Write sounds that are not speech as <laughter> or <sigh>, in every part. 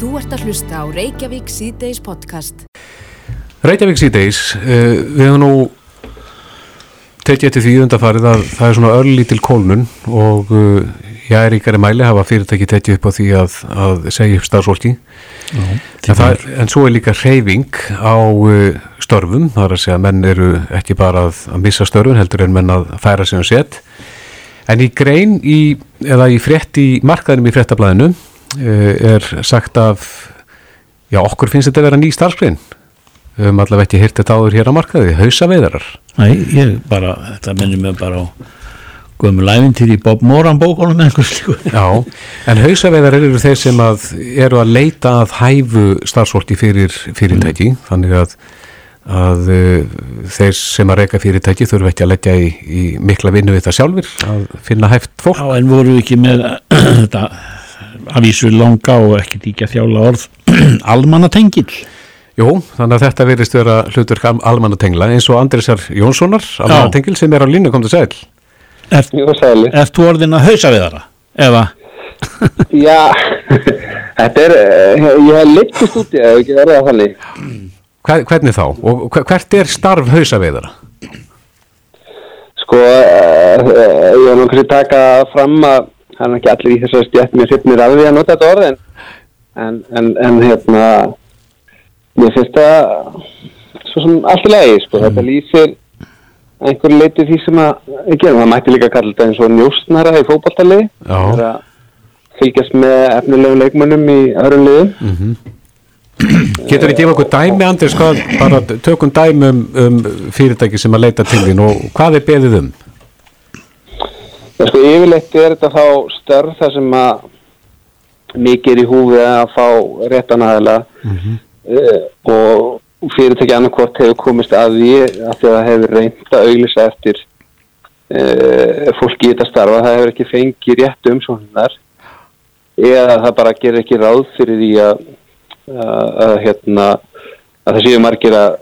Þú ert að hlusta á Reykjavík síðdeis podcast. Reykjavík síðdeis, uh, við hefum nú tekið eftir því undarfarið að það er svona örlítil kólnun og uh, ég er ríkari mæli hafa fyrirtæki tekið upp á því að, að segja upp starfsfólki. En, það en svo er líka reyfing á uh, störfum, það er að segja að menn eru ekki bara að, að missa störfun heldur en menn að færa sig um sett en í grein í, eða í frétt í markaðinum í fréttablaðinu uh, er sagt af já okkur finnst þetta að vera ný starfsgrein við höfum allavega ekki hýrt þetta áður hér á markaði hausaveiðarar Nei, ég bara, þetta minnir mig bara á Guðmur Lævintýr í Bob Moran bókunum með einhvers líku. <laughs> Já, en hausaveiðar eru þeir sem að eru að leita að hæfu starfsfólki fyrir fyrirtæki, þannig að, að uh, þeir sem að reyka fyrirtæki þurfu ekki að leggja í, í mikla vinnu við það sjálfur, að finna hæft fólk. Já, en voru við ekki með <clears throat> þetta avísu langa og ekki líka þjála orð <clears throat> almannatengil. Jú, þannig að þetta verist vera hlutur almannatengla eins og Andrisar Jónssonar, almannatengil sem er á línu kom til sæl. Er, þú orðin að hausa við þara? Eða? <laughs> Já, <laughs> þetta er, eh, ég hef litist út í það, ekki verið að þannig. Hver, hvernig þá? Og hver- hvert er starf hausaveiðara? Sko, uh, ég vil nú kannski taka fram að það er ekki allir í þessari stjætt mér hryfnir af því að nota þetta orð en, en, en, en hérna, mér finnst það svo sem allt í lagi, sko, þetta lýsir einhverju leiti því sem að gerum, það mætti líka kalla þetta eins og njóstnara í fótballtali, Já. það að fylgjast með efnilegum leikmönnum í öðrum liðum. Getur þið gefa okkur dæmi, Andris, hvað, bara tökum dæmi um, um fyrirtæki sem að leita til þín og hvað er beðið um? Já, sko, yfirleitt er þetta þá störf þar sem að mikið er í húfi að fá réttan aðila. Uh, og fyrirtæki annarkvort hefur komist að því að því að það hefur reynd að auglisa eftir uh, fólki í þetta starfa, það hefur ekki fengið rétt umsóknar eða það bara gerir ekki ráð fyrir því að, að, að hérna að það séu margir að,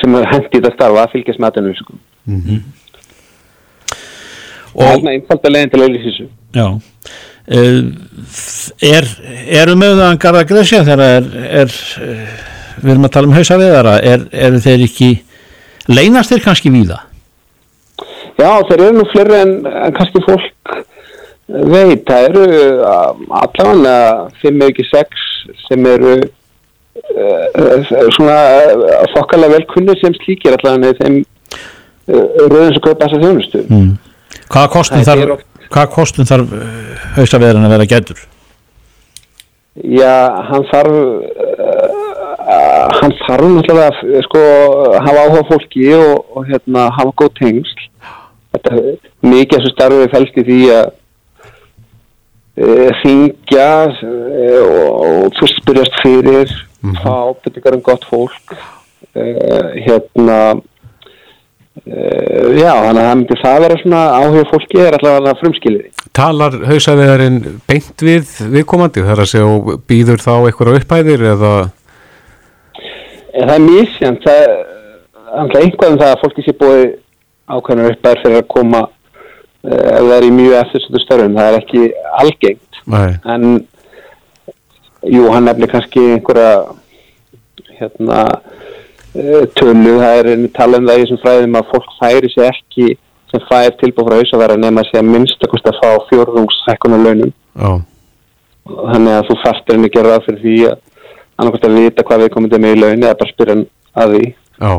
sem hendi þetta starfa að fylgjast með þetta umsóknum. Það er einfalda leginn til að þessu. Já. Uh, er, eru með það að garða gresja þegar er, er uh, við erum að tala um hausa við þara, er, eru þeir ekki, leynast þeir kannski víða? Já, þeir eru nú fleiri en, en kannski fólk veit. Það eru uh, allavega fimm eða ekki sex sem eru uh, svona fokkalega velkunni sem slíkir allavega þeim uh, rauðin sem kaupa þessa þjónustu. Mm. Hvaða kostum þarf, hvaða kostum þarf hausa við að vera gætur? Já, hann þarf uh, hann þarf náttúrulega að sko, hafa áhuga fólki og, og hérna, hafa góð tengsl þetta, mikið af þessu starfið fælst í því að uh, hringja uh, og, fyrst spyrjast fyrir fá ábyrtingar um gott fólk uh, hérna já, þannig að það myndi það vera svona áhuga á fólki er alltaf frumskiliði Talar hausaveiðarinn beint við viðkomandi þar að segja býður þá eitthvað upphæðir eða? En það er misjant, það er alltaf einhvað um það að fólki sé búið ákveðnar uppæður fyrir að koma ef það er í mjög eftirstöðu störfum, það er ekki algengt, Nei. en jú, hann nefnir kannski einhverja hérna tölu, það er tala um það í þessum fræðum að fólk færi sér ekki sem fær tilbúið frá hausavera nema að sé að minnstakost að fá fjórðungshækkunar launum Já, þannig að þú fastir henni gera ráð fyrir því að annarkvæmt að vita hvað við komum til með í laun eða bara spyrja hann að því. Já,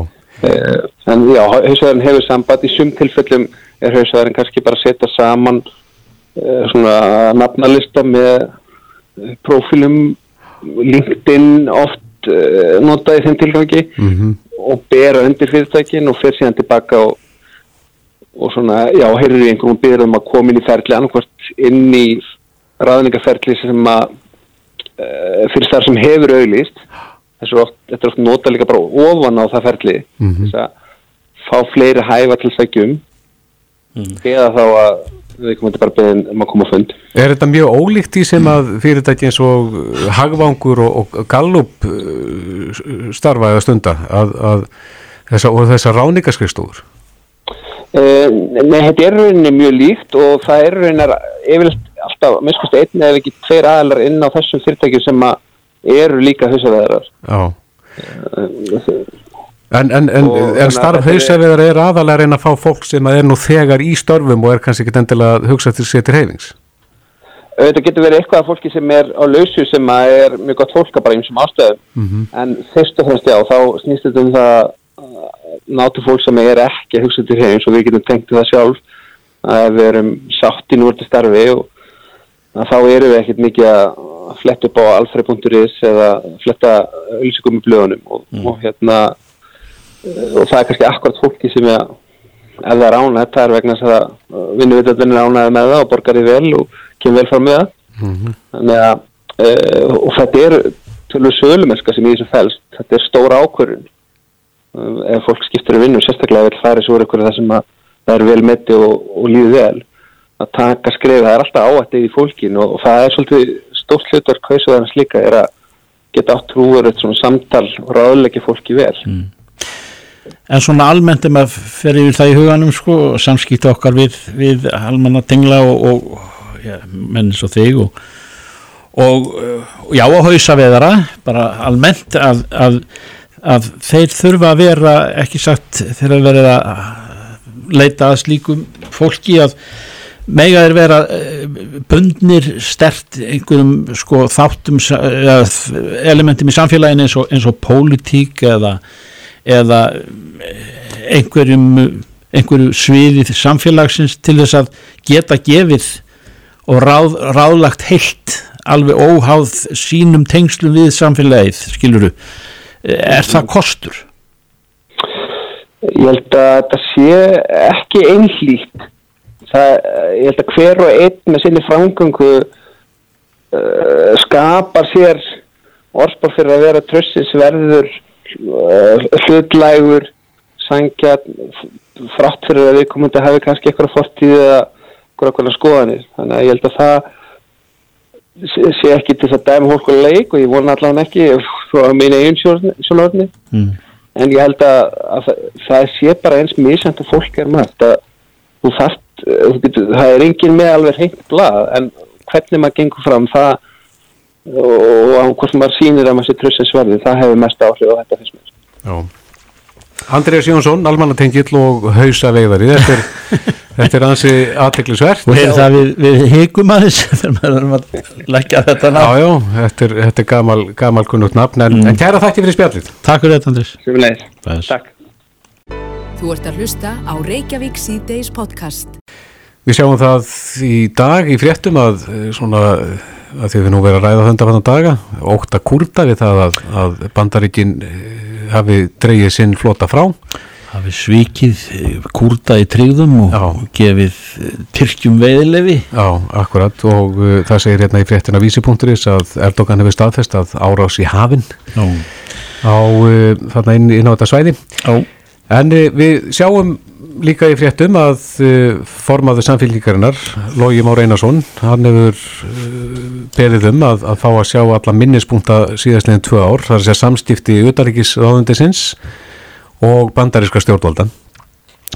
uh, en já, hausverðin hefur samband. Í sum tilfellum er hausverðin kannski bara að setja saman uh, svona nafnalista með eh, prófílum LinkedIn oft uh, notaði þeim tilgangi mhm, og bera undir fyrirtækin og fer síðan tilbaka og, og svona, já, heyrður í einhverjum byrður um að koma inn í ferli annarkvæmt inn í ráðningaferli sem að uh, fyrir þar sem hefur auðlýst þessu er oft, þetta er oft nota líka bara ofan á það ferli Mhm. þess að fá fleiri hæfa til sækjum eða þá að við komum bara beðin um að koma á fund. Er þetta mjög ólíkt í sem að fyrirtæki eins og uh, Hagvangur og, og Gallup uh, starfa eða stunda að, að þessa, og þessar ráningaskrifstofur? Uh, nei, þetta er rauninni mjög líkt og það er rauninni yfirleitt alltaf, minnst einn eða ekki tveir aðlar inn á þessum fyrirtækjum sem að eru líka hausaveðarar Já En, en, en, Og en að starf þetta er- aðalega að reyna að fá fólk sem að er nú þegar í störfum og er kannski ekki endilega að hugsa til sér til reyfings auðvitað getur verið eitthvað af fólki sem er á lausu sem að er mjög gott fólk að bara einsum ástöðum en fyrst og fremst já, þá snýst þetta um það að nátu fólk sem er ekki að hugsa til hreins og við getum tengt það sjálf að við erum sátt í núrti starfi og þá erum við ekkert mikið að fletta upp á alfrey.is eða fletta auðlýsingum í blöðunum og, og hérna og það er kannski akkurat fólki sem er ef það er ánægt, það er vegna þess að vinnuvitallin er ánægð með það og borgar því vel og kemur vel fram með það. Þannig að uh, og þetta er tölur sölumenska sem í þessu fælst þetta er stóra ákvörðun. Uh, ef fólk skiptir um vinnu sérstaklega vil færi svo ykkur það sem að það er vel metti og, og líði vel að taka skrif, það er alltaf áættið í fólkin og, og það er svolítið stórt hlutar kausaðarnas líka er að geta átt trúur eitt svona samtal og ráðleiki fólki vel En svona almennt er maður fer yfir það í huganum sko, samskipta okkar við, við almanna tengla og, og ja, menn svo þig og, og uh, já og hausa veðara bara almennt að, að, að þeir þurfa að vera ekki sagt þegar verið að leita að slíkum fólki að mega þeir vera eh, bundnir stert einhverjum sko þáttum eða elementum í samfélaginu eins og, eins og pólitík eða eða einhverjum einhverju sviði samfélagsins til þess að geta gefið og ráð, ráðlagt heilt alveg óháð sínum tengslum við samfélagið, skiluru er það kostur? Ég held að þetta sé ekki einhlýtt. Það, ég held að hver og einn með sinni framgöngu uh, skapar sér orðspár fyrir að vera trössinsverður, uh, hlutlægur, sangjarn, f- frátt fyrir að við komum að hafa kannski eitthvað fortíð eða eitthvað skoðanir. Þannig að ég held að það sé ekki til þess að dæma hólkulega leik og ég vona allavega ekki frá mín eigin sjónordni Mm. en ég held að, að það, sé bara eins misjant að fólk er að þú þarft, getur, það er engin með alveg hreint blað en hvernig maður gengur fram það og, á hvort maður sýnir að maður sé trussins verði, það hefur mest áhrif á þetta fyrst mér. Já Andrés Jónsson, almannatengill og hausa veiðari þetta er, <laughs> þetta er ansi aðteklisvert og hefur það við, við higum aðeins <laughs> þegar maður erum að leggja þetta nafn já, þetta er, þetta er gamal, gamal kunnugt nafn en, en kæra þætti fyrir spjallið Takk fyrir þetta. Bless. Takk. Þú ert að hlusta á Reykjavík C-Days podcast. Við sjáum það í dag í fréttum að eh, svona að því við nú verðum að ræða þöndafannan daga óta kurta við það að, að bandaríkin eh, hafi dreigið sinn flota frá. Hafi svikið eh, kúrta í tryggðum og Já. gefið eh, tyrkjum veiðilefi Já, akkurat og uh, það segir hérna í fréttina vísipunkturis að Erdogan hefur staðfest að árás í hafinn á uh, þarna inn, inn á þetta svæði. Já, En uh, við sjáum líka í fréttum að formaður samfélgíkarinnar, Lógi Már Einarsson, hann hefur beðið um að, að fá að sjá alla minnispunkta síðastlegin tvö ár, það er að segja samstifti utaríkis ráðundisins og bandaríska stjórnvaldan.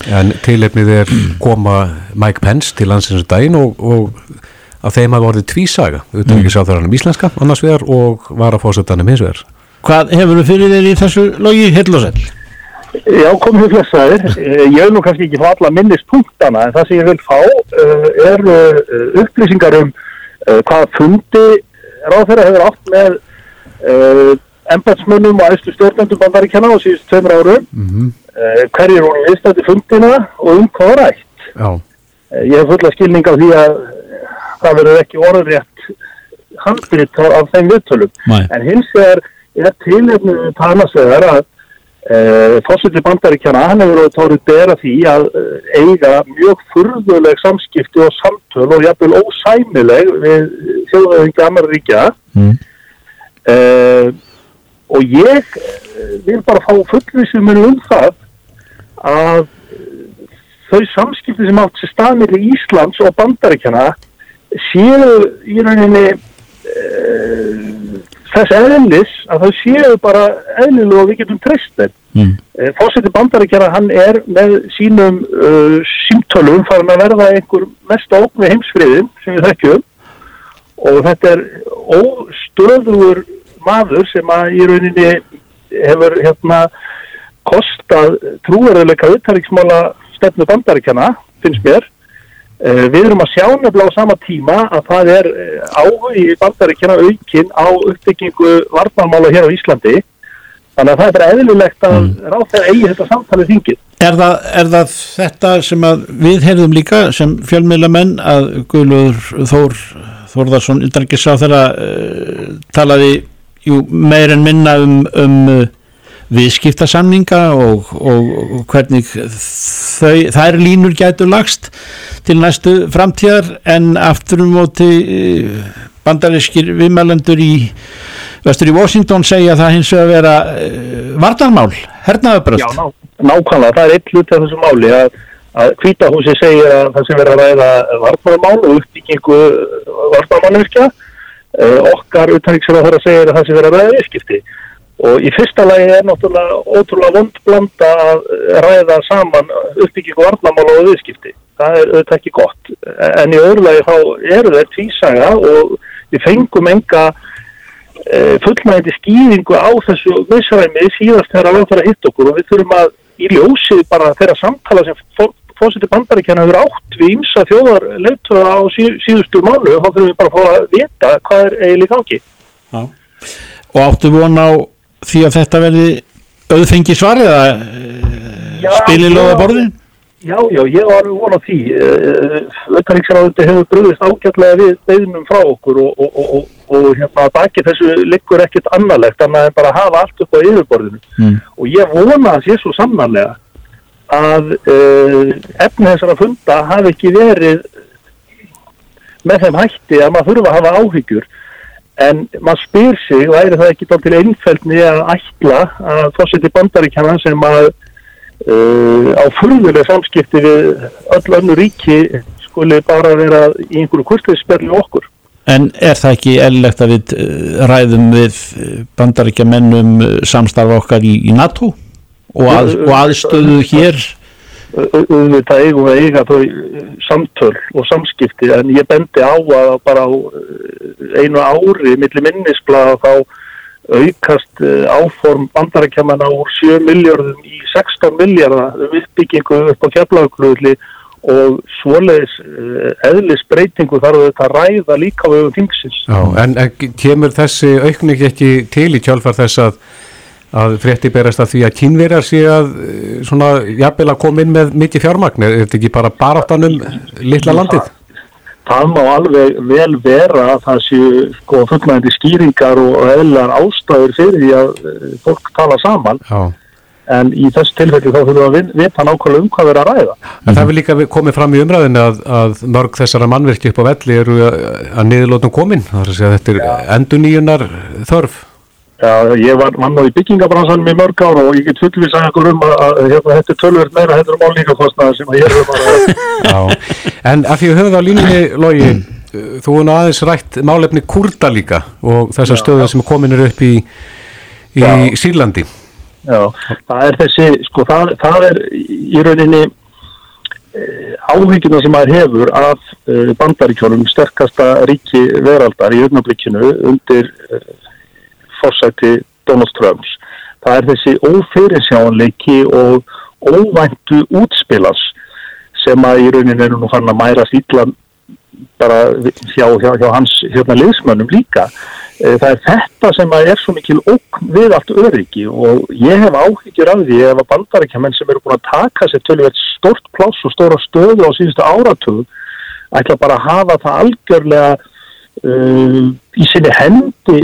En tilefnið er koma Mike Pence til landsins um daginn og, og að þeim hafa orðið tvísaga, utaríkis ráðunum íslenska annars vegar og varafósettanum hins vegar. Hvað hefur við fyrir þér í þessu logi heil og sell? Já, komið þið flessaðir. Eh, Ég vil nú kannski ekki fá alla minnispunktana en það sem ég vil fá uh, er uh, upplýsingar um hvaða fundi ráðherra hefur átt með uh, embatsmönnum og æstu stjórnendum bandaríkjana á síðust tveimur árum, Mm -hmm. uh, hverjir voru viðstætti fundina og um hvað rætt. Uh, Ég hef fulla skilning á því að eh, það verður ekki orðrétt handbyrjt af þeim viðtölum. En hins vegar er tilefnið tannasegar að uh, fórseti bandaríkjana, hann hefur verið tórið bera því að uh, eiga mjög furðuleg samskipti og samtöl og jafnvel ósæmileg við þjóðaðingi Ameríkja Mm. uh, og ég eh, vil bara fá fullvísum um það að eh, þau samskipti sem átt sér staðmið í Íslands og bandaríkjana séu í rauninni þess eðlis að þau séu bara eðlilega og við getum treyst. Mm. Uh, Fórseti bandaríkjana hann er með sínum uh, símtölum farin að verða einhver mest ógn við heimsfriðin sem við þekkjum og þetta er óstöðugur maður sem að í rauninni hefur hérna kostað trúverðuleika auðtaríksmála stefnu bandaríkjana, finnst mér. Uh, við erum að sjá nefnilega á sama tíma að það er uh, áhuga í bandaríkjana aukinn á uppbyggingu varnarmála hér á Íslandi. Þannig að það er bara eðlulegt að mm. ráð þegar eigi þetta samtalið þingið. Er er það þetta sem við heyrðum líka sem fjölmiðla menn að Guðlur Þór Þórðarsson utanrikis á þeirra uh, talaði jú, meir en minna um, um uh, viðskiptasamninga og, og, og hvernig þau, þær línur gætu lagst til næstu framtíðar en aftur um móti uh, bandarískir viðmælendur í vestur í Washington segja það hins vegar vera uh, varnarmál, hernaðabröst. Já, ná, nákvæmlega, það er eitt hlut af þessu máli að að kvítahúsi segir að það sem verður að ræða vartmannamál og uppbyggingu vartmannamannvirkja uh, okkar utanriksar að segir að það sem verður að ræða viðskipti og í fyrsta lagi er náttúrulega ótrúlega vondblanda að ræða saman uppbyggingu vartmannamál og viðskipti það er auðvitað ekki gott en í öðru lagi þá eru þeir tvísaga og við fengum enga uh, fullmægindi skýringu á þessu misræmi síðast þegar að við þarfum að hitta okkur og við þurfum að í ljósið bara þeirra samtala sem fósiti bandaríkjana hefur átt við ímsa þjóðar leittöða á sí, síðustu mánu og þá þurfum við bara að fá að vita hvað er eiginlega gangi. Já. Og áttu von á því að þetta verði auðfengi svarið að spililega borðin? Já, já, ég var von á því. Öttaríksráðundi hefur bröðist ágætlega við beðnum frá okkur og, og, og, og hérna baki þessu liggur ekkert annarlegt en bara hafa allt upp á yfirborðinu. Mm. Og ég vona að sé svo samanlega að uh, efni þessara funda hafi ekki verið með þeim hætti að maður þurfa að hafa áhyggjur en maður spyr sig og æri það ekki til einfældni að ætla að fórseti bandaríkjana sem að uh, á furðulega samskipti við öll önnu ríki skuli bara vera í einhverju kurstiðsperli okkur. En er það ekki ellegt að við ræðum við bandaríkjamennum samstarfa okkar í, í NATO? og, að, og aðstöðu hér auðvitað eigum við eiga þau samtöl og samskipti en ég bendi á að bara á einu ári millir minnisblada þá aukast áform bandarækjaman á 7 miljardum í 16 miljardar uppbyggingu upp á kjaflaugluðli og svoleiðis eðlis breytingu þarf þetta að ræða líka við um þingsins. Já, en kemur þessi aukning ekki til í kjálfar þess að að frétti berast að því að kynverjar sé að eh, svona jafnvel að koma inn með mikið fjármagn, er þetta ekki bara baráttanum litla landið? Það, það má alveg vel vera að það séu sko fullmægandi skýringar og eðlar ástæður fyrir því að eh, fólk tala saman Já. en í þessu tilfelli þá þurfum við að vita nákvæmlega um hvað við erum að ræða. En það vil líka komið fram í umræðinu að, að mörg þessara mannverki upp á velli eru að, að niðurlótum komin, það er að segja þetta er enduníunar þörf. Já, ég var mann á í byggingabransanum í mörg ára og ég get fullvís að ekkur um að, að, að hérna, þetta er tölverð meira hendur um álíkakostnaði sem að ég er um að Já, en að því að höfðu á línunni logi, þú er nú aðeins rætt málefni kurda líka og þessar stöðu sem komin er upp í, í Sýrlandi. Já, það er þessi, sko, það, það er í rauninni eh, áhyggjuna sem maður hefur af eh, bandaríkjónum sterkasta ríki veraldar í augnablikinu undir fórsætti Donald Trumps. Það er þessi ófyrirsjáanleiki og óvæntu útspilas sem að í rauninni er nú fann að mæra sýtlan bara hjá, hjá, hjá hans hérna liðsmönnum líka. Það er þetta sem að er svo mikil okn við allt öryggi og ég hef áhyggjur af því ef að bandarækjaman sem eru búin að taka sér tölvöld stort pláss og stóra stöðu á síðustu áratug ætla bara að hafa það algjörlega uh, í sinni hendi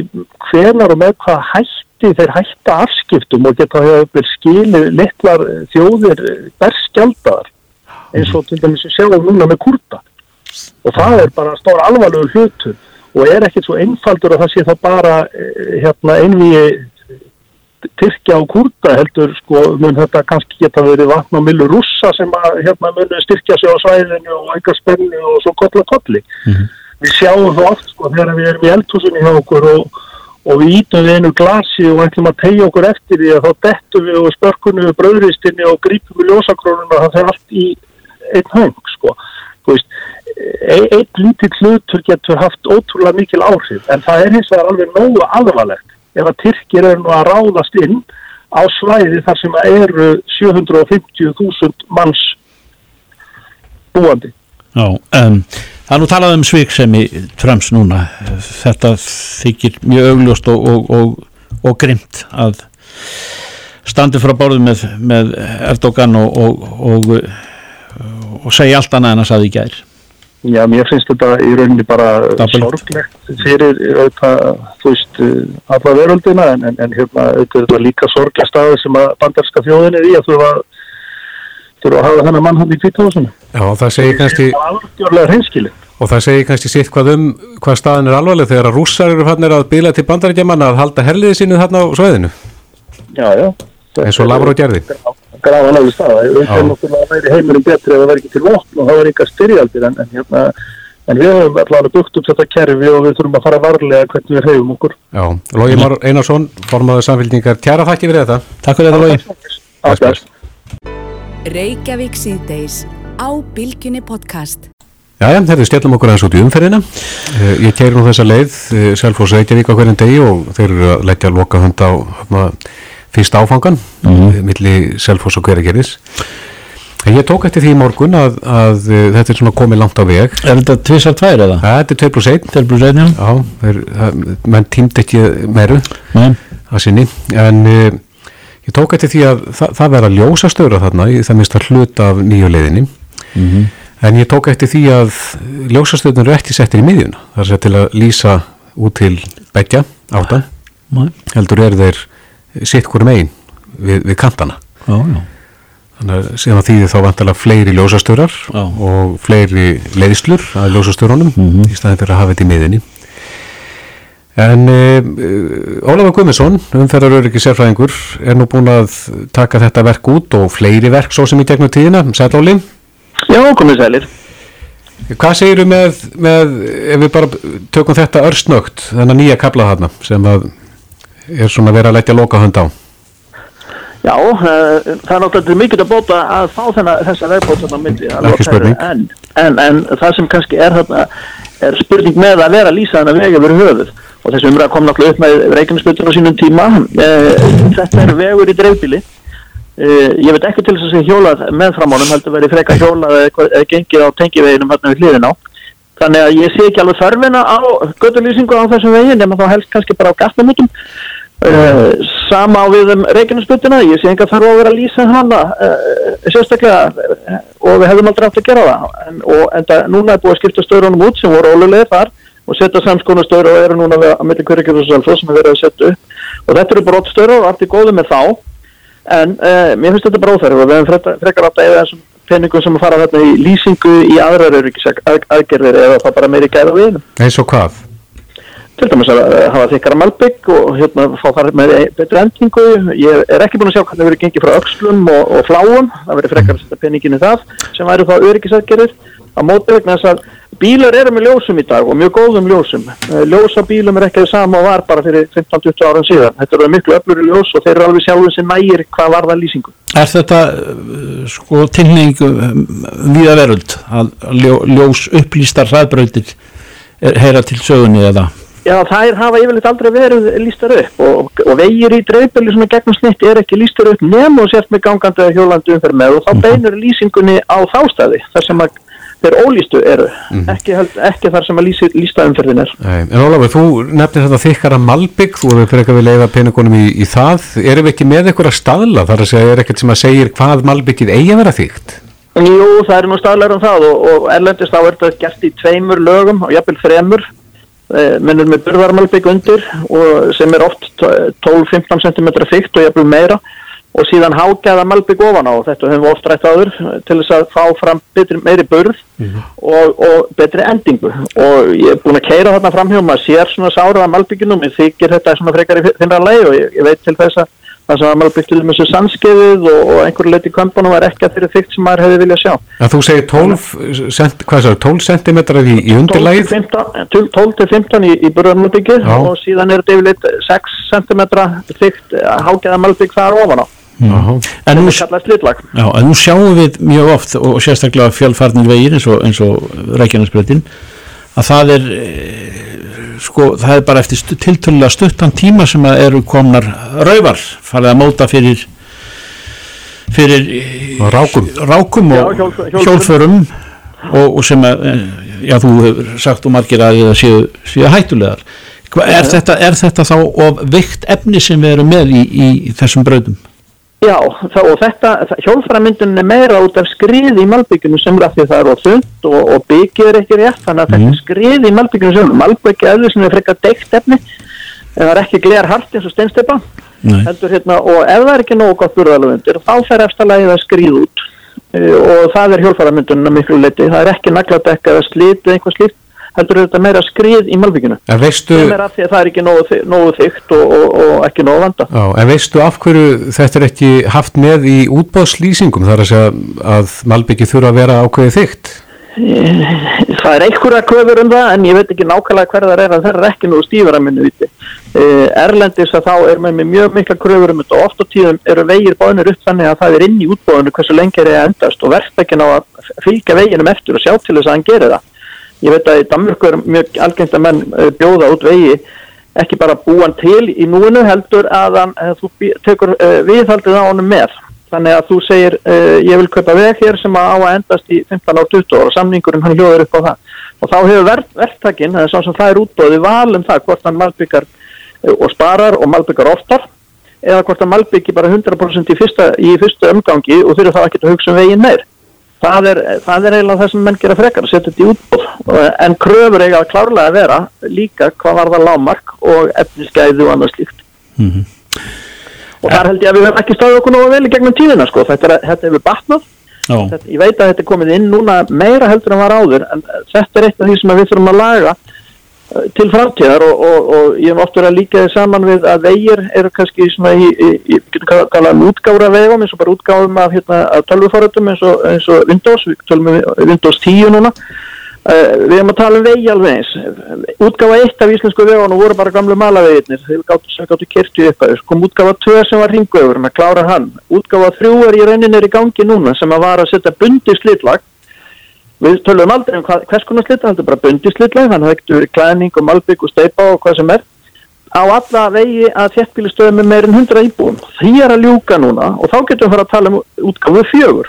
hvenar og með hvað hætti þeir hætta afskiptum og geta hefur skilið litlar þjóðir berskjaldar eins og til dæmis við sjáum núna með kurta og það er bara stór alvarlegu hlutur og er ekkert svo einfaldur að það sé þá bara hérna einvið Tyrkja og Kurda heldur sko mun þetta kannski geta verið vatn og millu rússa sem að hérna munu styrkja sig á svæðinu og eitthvað spennu og svo kolla kolli. Mm -hmm við sjáum það oft sko þegar við erum í eldhúsinni hjá okkur og, og við ítum við einu glasi og ætlum að tegja okkur eftir því að þá dettum við og spörkunum við bröðristinni og grípum við ljósakrónuna það fer allt í einn höng sko. e- einn lítill hlutur getur haft ótrúlega mikil áhrif en það er hins vegar alveg nógu alvarlegt ef að Tyrkir eru nú að ráðast inn á svæði þar sem eru 750.000 manns búandi. Já, um, það er nú talað um sviksemi Trumps núna þetta þykir mjög augljóst og, og, og, og grimt að standi frá bárðu með, með Erdogan og og segja allt annað en að saði í gær Já, mér finnst þetta í rauninni bara Double. sorglegt fyrir auðvitað, þú veist, alla veröldina en, en, en hérna auðvitað líka sorglega staði sem að bandarska þjóðin er í að þurfa þurfa að hafa þennan mann hann í kvítahúsinu. Já, það segir kannski Algjörlega hreinskili. og það segir kannski sitt hvað um hvað staðan er alvarleg þegar að rússar eru fannir að bila til bandarækjaman að halda herliði sínu þarna á sveðinu Já, já. eins og Lavró gerði Grafa alveg staða. Já. er náttúrulega að væri heimurum betri ef það væri ekki til vopn og það væri ykkar styrjaldir en, en hérna En við höfum allavega byggt upp þetta kerfi og við þurfum að fara varlega hvernig við reyfum okkur. Já, Lógi Már Einarsson, formaður samfélgningar, kjæra þakki fyrir þetta. Takk fyrir þetta Lógi. Reykjavík síðdeis á Bilginni podcast. Jæja, þeirri stjallum okkur aðeins út í umferðina. Eh, Ég keiri nú þessa leið, eh, Selfoss Reykjavík á hverjum degi og þeir eru að leggja loka hund á hana, fyrsta áfangan, mm -hmm. milli Selfoss og Hveragerðis. En ég tók eftir því í morgun að, að eh, þetta er svona komið langt á veg. Er þetta tvisar tvær eða? Þetta er 2 plus 1. Telbrú Seinja? Já, þeir, það- menn tímd ekki meru Nei að sinni, en uh, ég tók eftir því að það, það verða ljósa störa þarna, í það minnst að hluta af nýju leiðinni. En ég tók eftir því að ljósastöðnur eru ekki settir í miðjuna. Það er sett til að lýsa út til begja áttan. Nei. Heldur er þeir sitt hvort megin við, við kantana. Já, já Þannig að síðan þýðir þá vantilega fleiri ljósastörar Já. og fleiri leiðslur að ljósastörunum í staðin fyrir að hafa þetta í miðjunni. En uh, Ólafur Guðmundsson, umferðaröryggi sérfræðingur, er nú búin að taka þetta verk út og fleiri verk svo sem í gegnum tíðina. Sæll Óli? Já, komið sælir. Hvað segiru með, með, ef við bara tökum þetta örsnögt, þennan nýja kabla þarna sem að er svona verið að leggja loka hönd á? Já, uh, það er náttúrulega mikið að bóta að fá þennan, þessa vegbótan á myndi. Ekki spurning. En, en, en það sem kannski er þarna, er spurning með að vera að lýsa þennan veg yfir höfuð. Og þessi umræða kom náttúrulega upp með Reykjanesbyrjun á sínum tíma. Uh, þetta er vegur í dreifbíli. Uh, ég veit ekki til þess að sé hjólað með framánum, heldur verið freka hjólað eða, gengið á tengiveginum hérna við hliðin á. Þannig að ég sé ekki alveg þörfina á göttulýsingu á þessum veginn, nema þá helst kannski bara á gatnamótum. Uh, sama á við um Reykjanesbytuna, ég sé enga þarf að vera að lýsa hana sérstaklega og við hefðum aldrei átt að gera það en, og en það, núna er búið að skipta störunum út sem voru ólulegir þar og setja samskona störu og eru núna við, að milli hverjum og selfos sem er verið að setja upp. Og þetta eru brott störu og allt er góðu með þá. En uh, mér finnst þetta bara óþærf og við hefum frekar, frekar að eða þessum peningum sem að fara þarna í lýsingu í aðrar aðgerðir eða það bara meiri gæða við Eins og hvað? til dæmis að eh, hafa þykkara malbygg og hérna fá þar með betri endingu ég er ekki búin að sjá hvernig það verið gengið frá öxlum og, og fláum, það verið frekar að setja peningin í það sem væri þá öryggisatgerir á móti vegna þess að bílar eru með ljósum í dag og mjög góðum ljósum. Eh, ljós á bílum er ekki það sama og var bara fyrir 15-20 árum síðan. Þetta eru miklu öfluri ljós og þeir eru alveg sjálfum sem nægir hvað var það lýsingu. Er þetta uh, sko tilning um, viða veröld að ljó, ljós upplýstar hraðbrautir er, heyra til sögunni eða? Já, þær hafa yfirleitt aldrei verið lístar upp og, og vegir í dreifbölu svona gegnum snitt er ekki lístar upp nema og sért með gangandi eða hjólandi umferð með og þá beinur lýsingunni á þástæði þar sem að þeir ólýstu eru. Ekki, held, ekki þar sem að lýsi, lísta umferðin er. Nei, en Ólafur, þú nefnir þetta þykkara malbygg, þú hefur að við leiða peningunum í, í það, erum við ekki með eitthvað staðla, þar að segja, er ekkert sem að segir hvað malbyggið eigi að vera þygt? Jú, það er nú staðlegar um það og, og erlendist þá er þetta gert í tveimur lögum og jafnvel þremur. Eh, mennur með burðarmalbygg undir og sem er oft 12-15 cm þygt og jafnvel meira og síðan hágæða malbygg ofan á. Og þetta höfum við oft rætt áður til þess að fá fram betri, meiri burð og, og betri endingu. Og ég er búin að keira þarna fram hjá maður sér svona sárað að malbyggjunum ég þykir þetta svona frekar í þinra leið og ég, ég veit til þess að það sem að malbygg til þessu sannskeiðið og, og einhverju leiti kvömpunum var ekki að þeirri þygt sem maður hefði viljað sjá En þú segir 12, cent, hvað sagði, 12 cm í, í 12 undirlægið? til 15, til 12 til 15 í, í burðarmalbyggið Já. og síðan er þetta yfirleitt 6 cm þygt hágæða malbygg þar ofan á Aha. En nú, já, en nú sjáum við mjög oft og sérstaklega fjölfarnir vegir eins og, og Reykjanesbreytin að það er eh, sko, það er bara eftir stu, tiltölulega stuttan tíma sem að eru komnar raufar, farið að móta fyrir fyrir eh, Rákum. rákum og Já, hjól- hjólförum. hjólförum og, og sem að eh, já, þú hefur sagt og margir að það séu, séu hættulegar Hva, er, þetta, er þetta þá of vikt efni sem við erum með í, í þessum brautum? Já, það, og þetta, hjólfæramyndun er meira út af skriði í malbygginu sem er að því að það er á þund og, og byggið er ekki rétt, þannig að þetta er skriði í malbygginu sem malbyggið eðlis sem er frekar deikt efni, það er ekki gler hart eins og steinsteipa, heldur hérna, og ef það er ekki nógu gott burðalöf undir, þá fer eftirlægið að skriða út. E, og það er hjólfæramyndunum miklu leiti, það er ekki nagladekka eða slitið eitthvað slíkt, heldur þetta meira skrið í malbygginu. Veistu, Sem er að því að það er ekki nógu, nógu þygt og, og, og ekki nógu vanda. já, en veistu af hverju þetta er ekki haft með í útbáðslýsingum þar að segja að Malbyggi þurfa að vera ákveðið þygt? Það er einhverja köfur um það en ég veit ekki nákvæmlega hver það er að það er ekki nú stífur að minni viti. Uh, Erlendis að þá er með mjög mikla kröfur um þetta og oft á tíðum eru vegir bánir upp þannig að það er inn í útbóðinu hversu lengi er að endast og verðt ekki ná að fylgja veginum eftir og sjá til þess að hann gerir það. Ég veit að í Danmörku er mjög algengt að menn uh, bjóða út vegi ekki bara búan til í núinu heldur að hann, uh, þú tekur uh, viðhaldið á honum með. Þannig að þú segir, uh, ég vil kaupa veg hér sem að á að endast í 15 á 20 ára og samningurinn hann hljóður upp á það. Og þá hefur ver, verktakinn, það er sá sem það er útbóðið val um það hvort hann malbyggar og sparar og malbyggar oftar eða hvort hann malbyggi bara 100% í fyrsta, í fyrsta umgangi og þurfa þá ekki að hugsa um veginn meir. Það er, það er eiginlega það sem menn gera frekar að setja þetta í útbóð en kröfur eiga að klárlega að vera líka hvað var það lámark og efnisgæði og annað slíkt. Og þar held ég að við höfum ekki staðið okkur nógu vel í gegnum tíðina sko, þetta, er, þetta hefur batnað. Þetta, ég veit að þetta er komið inn núna meira heldur en var áður en þetta er eitt af því sem við þurfum að laga til framtíðar og, og, og ég hef oft verið að líka þið saman við að vegir eru kannski svona í, í, í getum kallað- kallað um útgára vegum eins og bara útgáfum af, hérna, af tölvuforöldum eins eins og Windows, við tölum um Windows 10 núna. Uh, við erum að tala um vegi alveg eins. Útgáfa eitt af íslensku vegunum voru bara gamlu malaveginnir þeir gáttu, gáttu kertu upp að þess kom útgáfa tvö sem var ringvegur með klára hann. Útgáfa þrjú er í rauninni er í gangi núna sem að var að setja bundi slitlag við tölum aldrei um hvað, hvers konar slitlag þetta er bara bundi slitlag þannig að það verið klæning og malbygg og steipa og hvað sem er. Á alla vegi að þéttbílistöðum með meirinn 100 íbúum. Því er að ljúka núna og þá getum við fara að tala um útgáfu fjögur.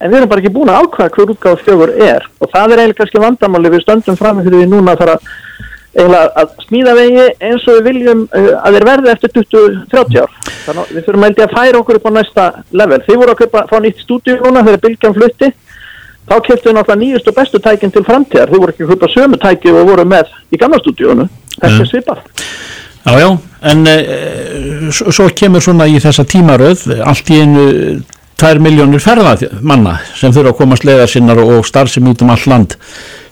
En við erum bara ekki búin að ákvæða hver útgáfu fjögur er. Og það er eiginlega kannski vandamáli við stöndum fram fyrir því núna að fara að smíða vegi eins og við viljum uh, að þeir verði eftir 20-30 ár. Þannig að við þurfum að að færa okkur upp á næsta level. Þið voru að kaupa, fá nýtt stúdíu núna þegar bylgjan flutti þá keftu við náttúrulega nýjust og bestu tækin til framtíðar. Þið voru ekki kaupa sömu tæki og voru með í gamla stúdíunu þetta er svipað. Já, já en e, svo, kemur svona í þessa tímaröð allt í einu tvær miljónir ferðamanna sem þurfa að komast leiðar sinnar og starfsemi út um allt land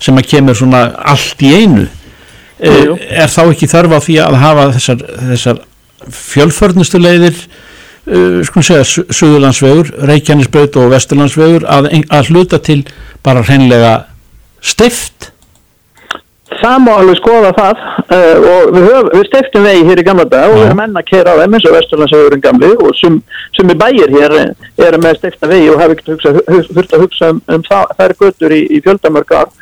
sem að kemur svona allt í einu. Jú, jú. er þá ekki þörf á því að hafa þessar, þessar fjölförnustu leiðir uh, skulum segja Su- Suðurlandsvegur, Reykjanesbraut og Vesturlandsvegur að, að hluta til bara hreinlega stift Það má alveg skoða það uh, og við, höf, við stiftum vegi hér í gamla dag og við erum enn að kera á þeim eins og Vesturlandsvegurinn gamli og sem, sem er bæir hér eh, eru með stifta vegi og hafa ekkert þurft að hugsa um, um það, þær götur í, í fjöldamörg ár.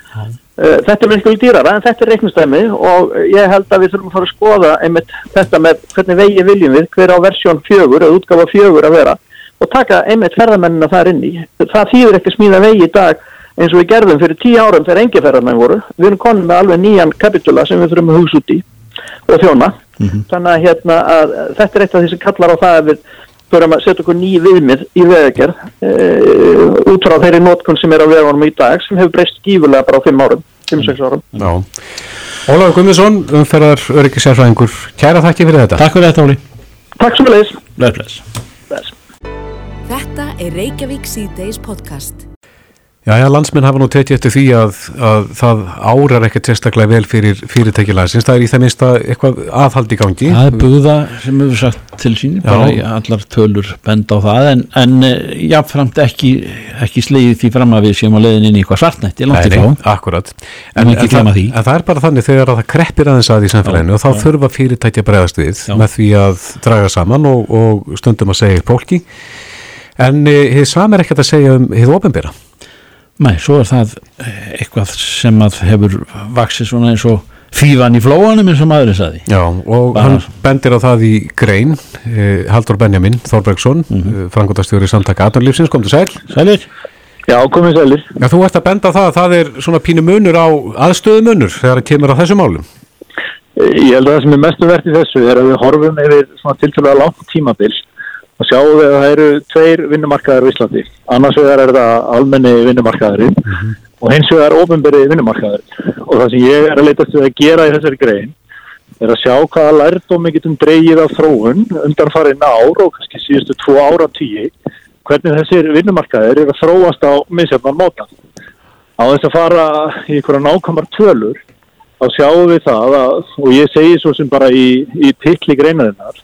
Uh, þetta er miklu dýrara en þetta er reiknustæmi og ég held að við þurfum að fara að skoða einmitt þetta með hvernig vegi viljum við, hver á versjón fjögur eða útgáfa fjögur að vera og taka einmitt ferðamennina þar inn í. Það þýður ekki smíða vegi í dag eins og við gerðum fyrir tíu árum þegar engi ferðarmenn voru. Við erum konum með alveg nýjan kapitula sem við þurfum að hugsa út í og þjóna. Þannig að, hérna, að þetta er eitt af því sem kallar á það að við þurfum að setja okkur ný viðmið í vegagerð e, út frá þeirri nótkun sem er á vegunum í dag sem hefur breyst gífulega bara á 5 árum, 5-6 árum. Já. Ólafur Guðmundsson, umferðar öryggisærfræðingur, kæra þakki fyrir þetta. Takk fyrir þetta Óli Takk svo með leis. Þetta er Reykjavík C-Days podcast. Já, já, landsmenn hafa nú tekið eftir því að, að það árar ekkert sérstaklega vel fyrir fyrirtækilagsins, það er í það minnsta eitthvað aðhald í gangi. Það er búða sem hefur sagt til sín, Já. bara allar tölur benda á það, en, en eh, jáfnframt ekki, ekki slegið því fram að við séum á leiðin inn í eitthvað svartnætti, langt í Nei, nei, frá. akkurat. En ekki það, en það er bara þannig þegar að það kreppir aðeins að í samfélaginu og þá þurfa fyrirtæki að bregðast við Já. með því að draga saman og, og stundum að segja fólki. En uh, þið sam er ekkert að segja um hið ofinbera. Nei, svo er það eh, eitthvað sem að hefur vaksið svona eins og fífan í flóanum eins og maðurinn saði. Já, og Bara- hann bendir á það í grein, uh, Haldur Benjamin Þorbergsson, mm. -hmm. frangotastjóri samtaka Atunlífsins, kom til sæl. Sælir? Já, komið sælir. Já, þú ert að benda það að það er svona pínu munur á aðstöðu munur þegar það kemur á þessu málum. Ég held að það sem er mestu verðt í þessu er að við horfum yfir svona tilfæðlega langt tímabil og sjáum við að það eru tveir vinnumarkaðar á Íslandi. Annars vegar er það almenni vinnumarkaðurinn og hins vegar ofinberi vinnumarkaðurinn. Og það sem ég er að leitast við að gera í þessari grein er að sjá hvaða lærdómi getum dreigið af þróun undanfarið ár og kannski síðustu tvo ára tíu hvernig þessir vinnumarkaðir eru að þróast á misjafnan móta. Á þess að fara í einhverja nákvæmar tölur þá sjáum við það að, og ég segi svo sem bara í, í tilli greinarinnar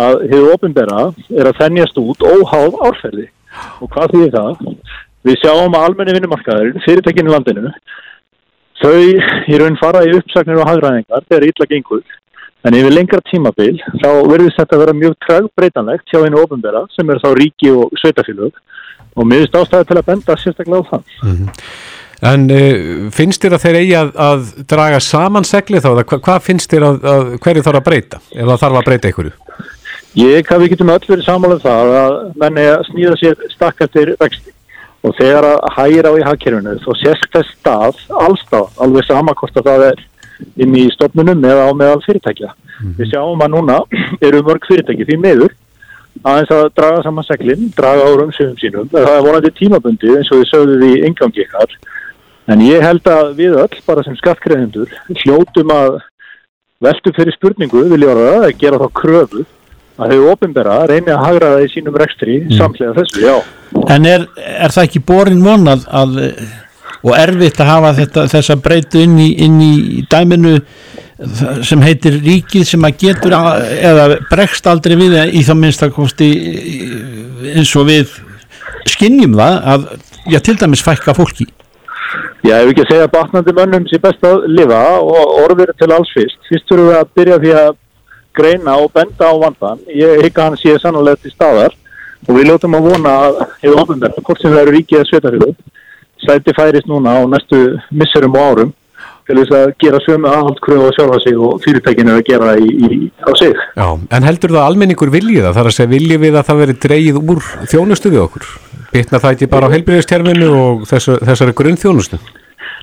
að hefur ofinbera er að þennjast út óháð árferði og hvað þýðir það? Við sjáum að almenni vinnumarkaður, fyrirtekinn í landinu þau í raun fara í uppsagnir og hagræðingar þegar illa gengur en yfir lengra tímabil þá verðist þetta að vera mjög trægbreytanlegt hjá einu ofinbera sem er þá ríki og sveitafélög og finnst ástæði til að benda sérstaklega á það. En uh, finnst þér að þeir eigi að, að draga saman segli þá? eða Hva, hvað finnst þér að, að hverju þarf að breyta? Það þarf að breyta einhverju? Ég haf við getum öll verið sammála um það að menni að snýða sér stakk eftir vexti og þegar að hæra á í hagkerfinu þá sést þess stað allstað, alveg sama hvort að það er inn í stofnunum eða á meðal fyrirtækja. Við sjáum að núna eru mörg fyrirtæki því miður aðeins að draga saman seglinn, draga á umsöfum sínum. Það er vonandi tímabundi eins og við sögðum í engangi ykkar. En ég held að við öll, bara sem skattgreðendur, hljótum að veltum fyrir spurningu, vil ég orða það, að gera þá kröfu að þau ofinbera reyni að hagra það í sínum rekstri samlega þessu, já. En er, er það ekki borin vonað að, og erfitt að hafa þetta, þessa breytu inn í, inn í dæminu sem heitir ríkið sem að getur að, eða bregst aldrei við í þá minnst að kosti eins og við skinnjum það að, já til dæmis fækka fólki Já, ef ekki að segja batnandi mönnum sé best að lifa og orður til alls fyrst. Fyrst þurfum við að byrja því að greina og benda á vandan. Ég hygg að hann sé sannlega til staðar og við ljótum að vona að hefur ofinverð, hvort sem það eru ríkið að sveitafjölu, sæti færist núna á næstu misserum og árum til þess að gera sömu aðhaldskröfu á sjálfa sig og fyrirtækinu að gera í, í, á sig. Já, en heldur það að almenningur viljið það? Það er að segja viljið við að það veri dreigið úr þjónustu við okkur? Bitna það ekki bara á heilbyrðistjærfinu og þessu, þessari grunnþjónustu?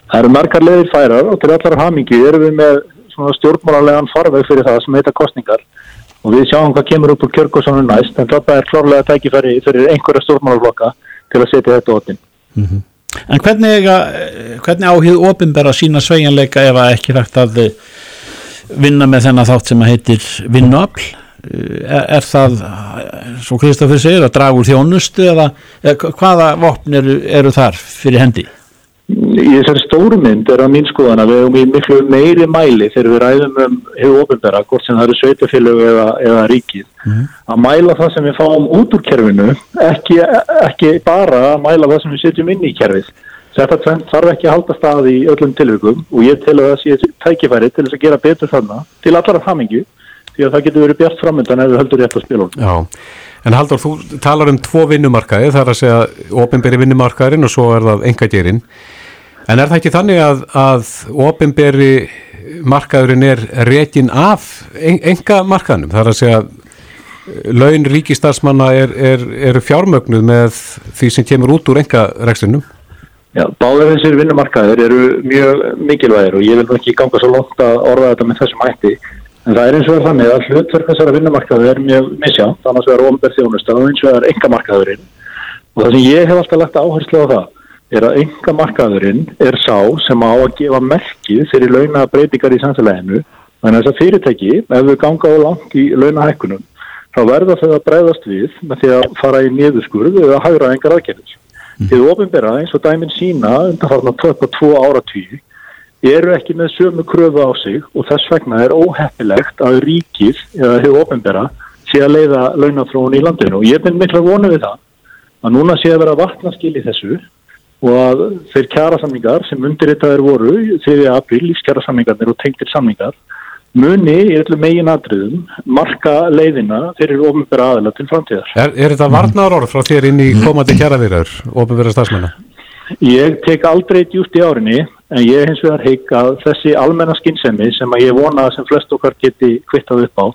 Það eru margar leiðir færar og til allar hamingi erum við með svona stjórnmálarlegan farveg fyrir það sem heita kostningar og við sjáum hvað kemur upp úr kjörgóðsónu næst en þetta er klárlega tækifæri fyrir einhverja stjórnmálarflokka til að setja þetta óttin. En hvernig, eiga, hvernig áhið ofinbera sína sveigjanleika ef að ekki rægt að eh, vinna með þennan þátt sem að heitir vinnuafl? Er, er það, eh, svo Kristoffer segir, að draga úr þjónustu eða, eða hvaða vopn eru, eru þar fyrir hendi? Í þessari stóru mynd er að mín skoðan að við hefum í miklu meiri mæli þegar við ræðum um hefur ofinbera, hvort sem það eru sveitafélög eða, eða ríkið, að mæla það sem við fáum út úr kerfinu, ekki, ekki bara að mæla það sem við setjum inn í kerfið. Þetta tvennt þarf ekki að halda stað í öllum tilvikum og ég tel að það sé tækifæri til þess að gera betur þarna til allar af hamingju því að það getur verið bjart framöndan ef við höldum rétt á spilunum. Já, en Haldur, þú talar um tvo vinnumarkaði, það er að segja ofinberi vinnumarkaðurinn og svo er það engagerinn. En er það ekki þannig að, að ofinberi markaðurinn er rekin af en, enga markaðnum? Það er að segja laun ríkistarsmanna er, er, er fjármögnuð með því sem kemur út úr enga rekstunum? Já, báðir þessir vinnumarkaðir eru mjög mikilvægir og ég vil nú ekki ganga svo langt að orða þetta með þessum hætti. En það er eins og það þannig að hlutverk þessara vinnumarkaði er mjög misjátt, annars vegar ofnberð þjónusta og eins og það er engamarkaðurinn og það sem ég hef alltaf lagt áherslu á það er að engamarkaðurinn er sá sem á að gefa merkið fyrir launa breytingar í samfélaginu. Þannig að þess að fyrirtæki, ef við ganga á langt í launahækkunum, þá verða þau að breyðast við með því að fara í niðurskurð eða hagra engar aðgerðis Þið ofinbera eins og dæmin sína undanfarnar 22 áratvíu eru ekki með sömu kröfu á sig og þess vegna er óheppilegt að ríkið eða þið ofinbera sé að leiða launafrón í landinu. Og ég finn mikla vonu við það að núna sé að vera vatnaskil í þessu og að þeir kjærasamningar sem undirritaðir voru þegar april, lífskjærasamningarnir og tengtir samningar muni í öllu megin atriðum marka leiðina fyrir ofinbæra aðila til framtíðar. Er, er þetta varnar orð frá þér inn í komandi kjæravirðar, ofinbæra stafsmenna? Ég tek aldrei djúst í árinni en ég hins vegar heik að þessi almenna skinnsemi sem að ég vona sem flest okkar geti kvittað upp á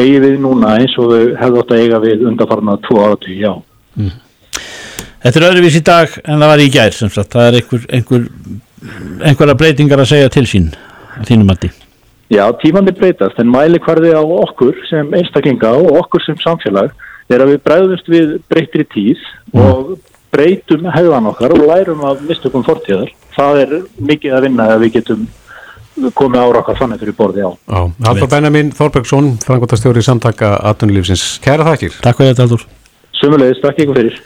eigi við núna eins og þau hefðu átt að eiga við undarfarna tvo áratví, já. Mm. Þetta er öðruvís í dag en það var í gær sem sagt, það er einhver, einhver, einhverja breytingar að segja til sín að þínum mati. Já, tímandi breytast en mæli hverði á okkur sem einstaklinga og okkur sem samfélag er að við bregðumst við breytri tíð mm. og breytum hefðan okkar og lærum af mistökum fortíðar. Það er mikið að vinna að við getum komið ára okkar þannig fyrir borði á. Já, Haldur Benjamin Þorbergsson, frangotastjóri í samtaka 18. lífsins. Kæra þakkir. Takk fyrir þetta, Haldur. Sumulegis, takk ykkur fyrir.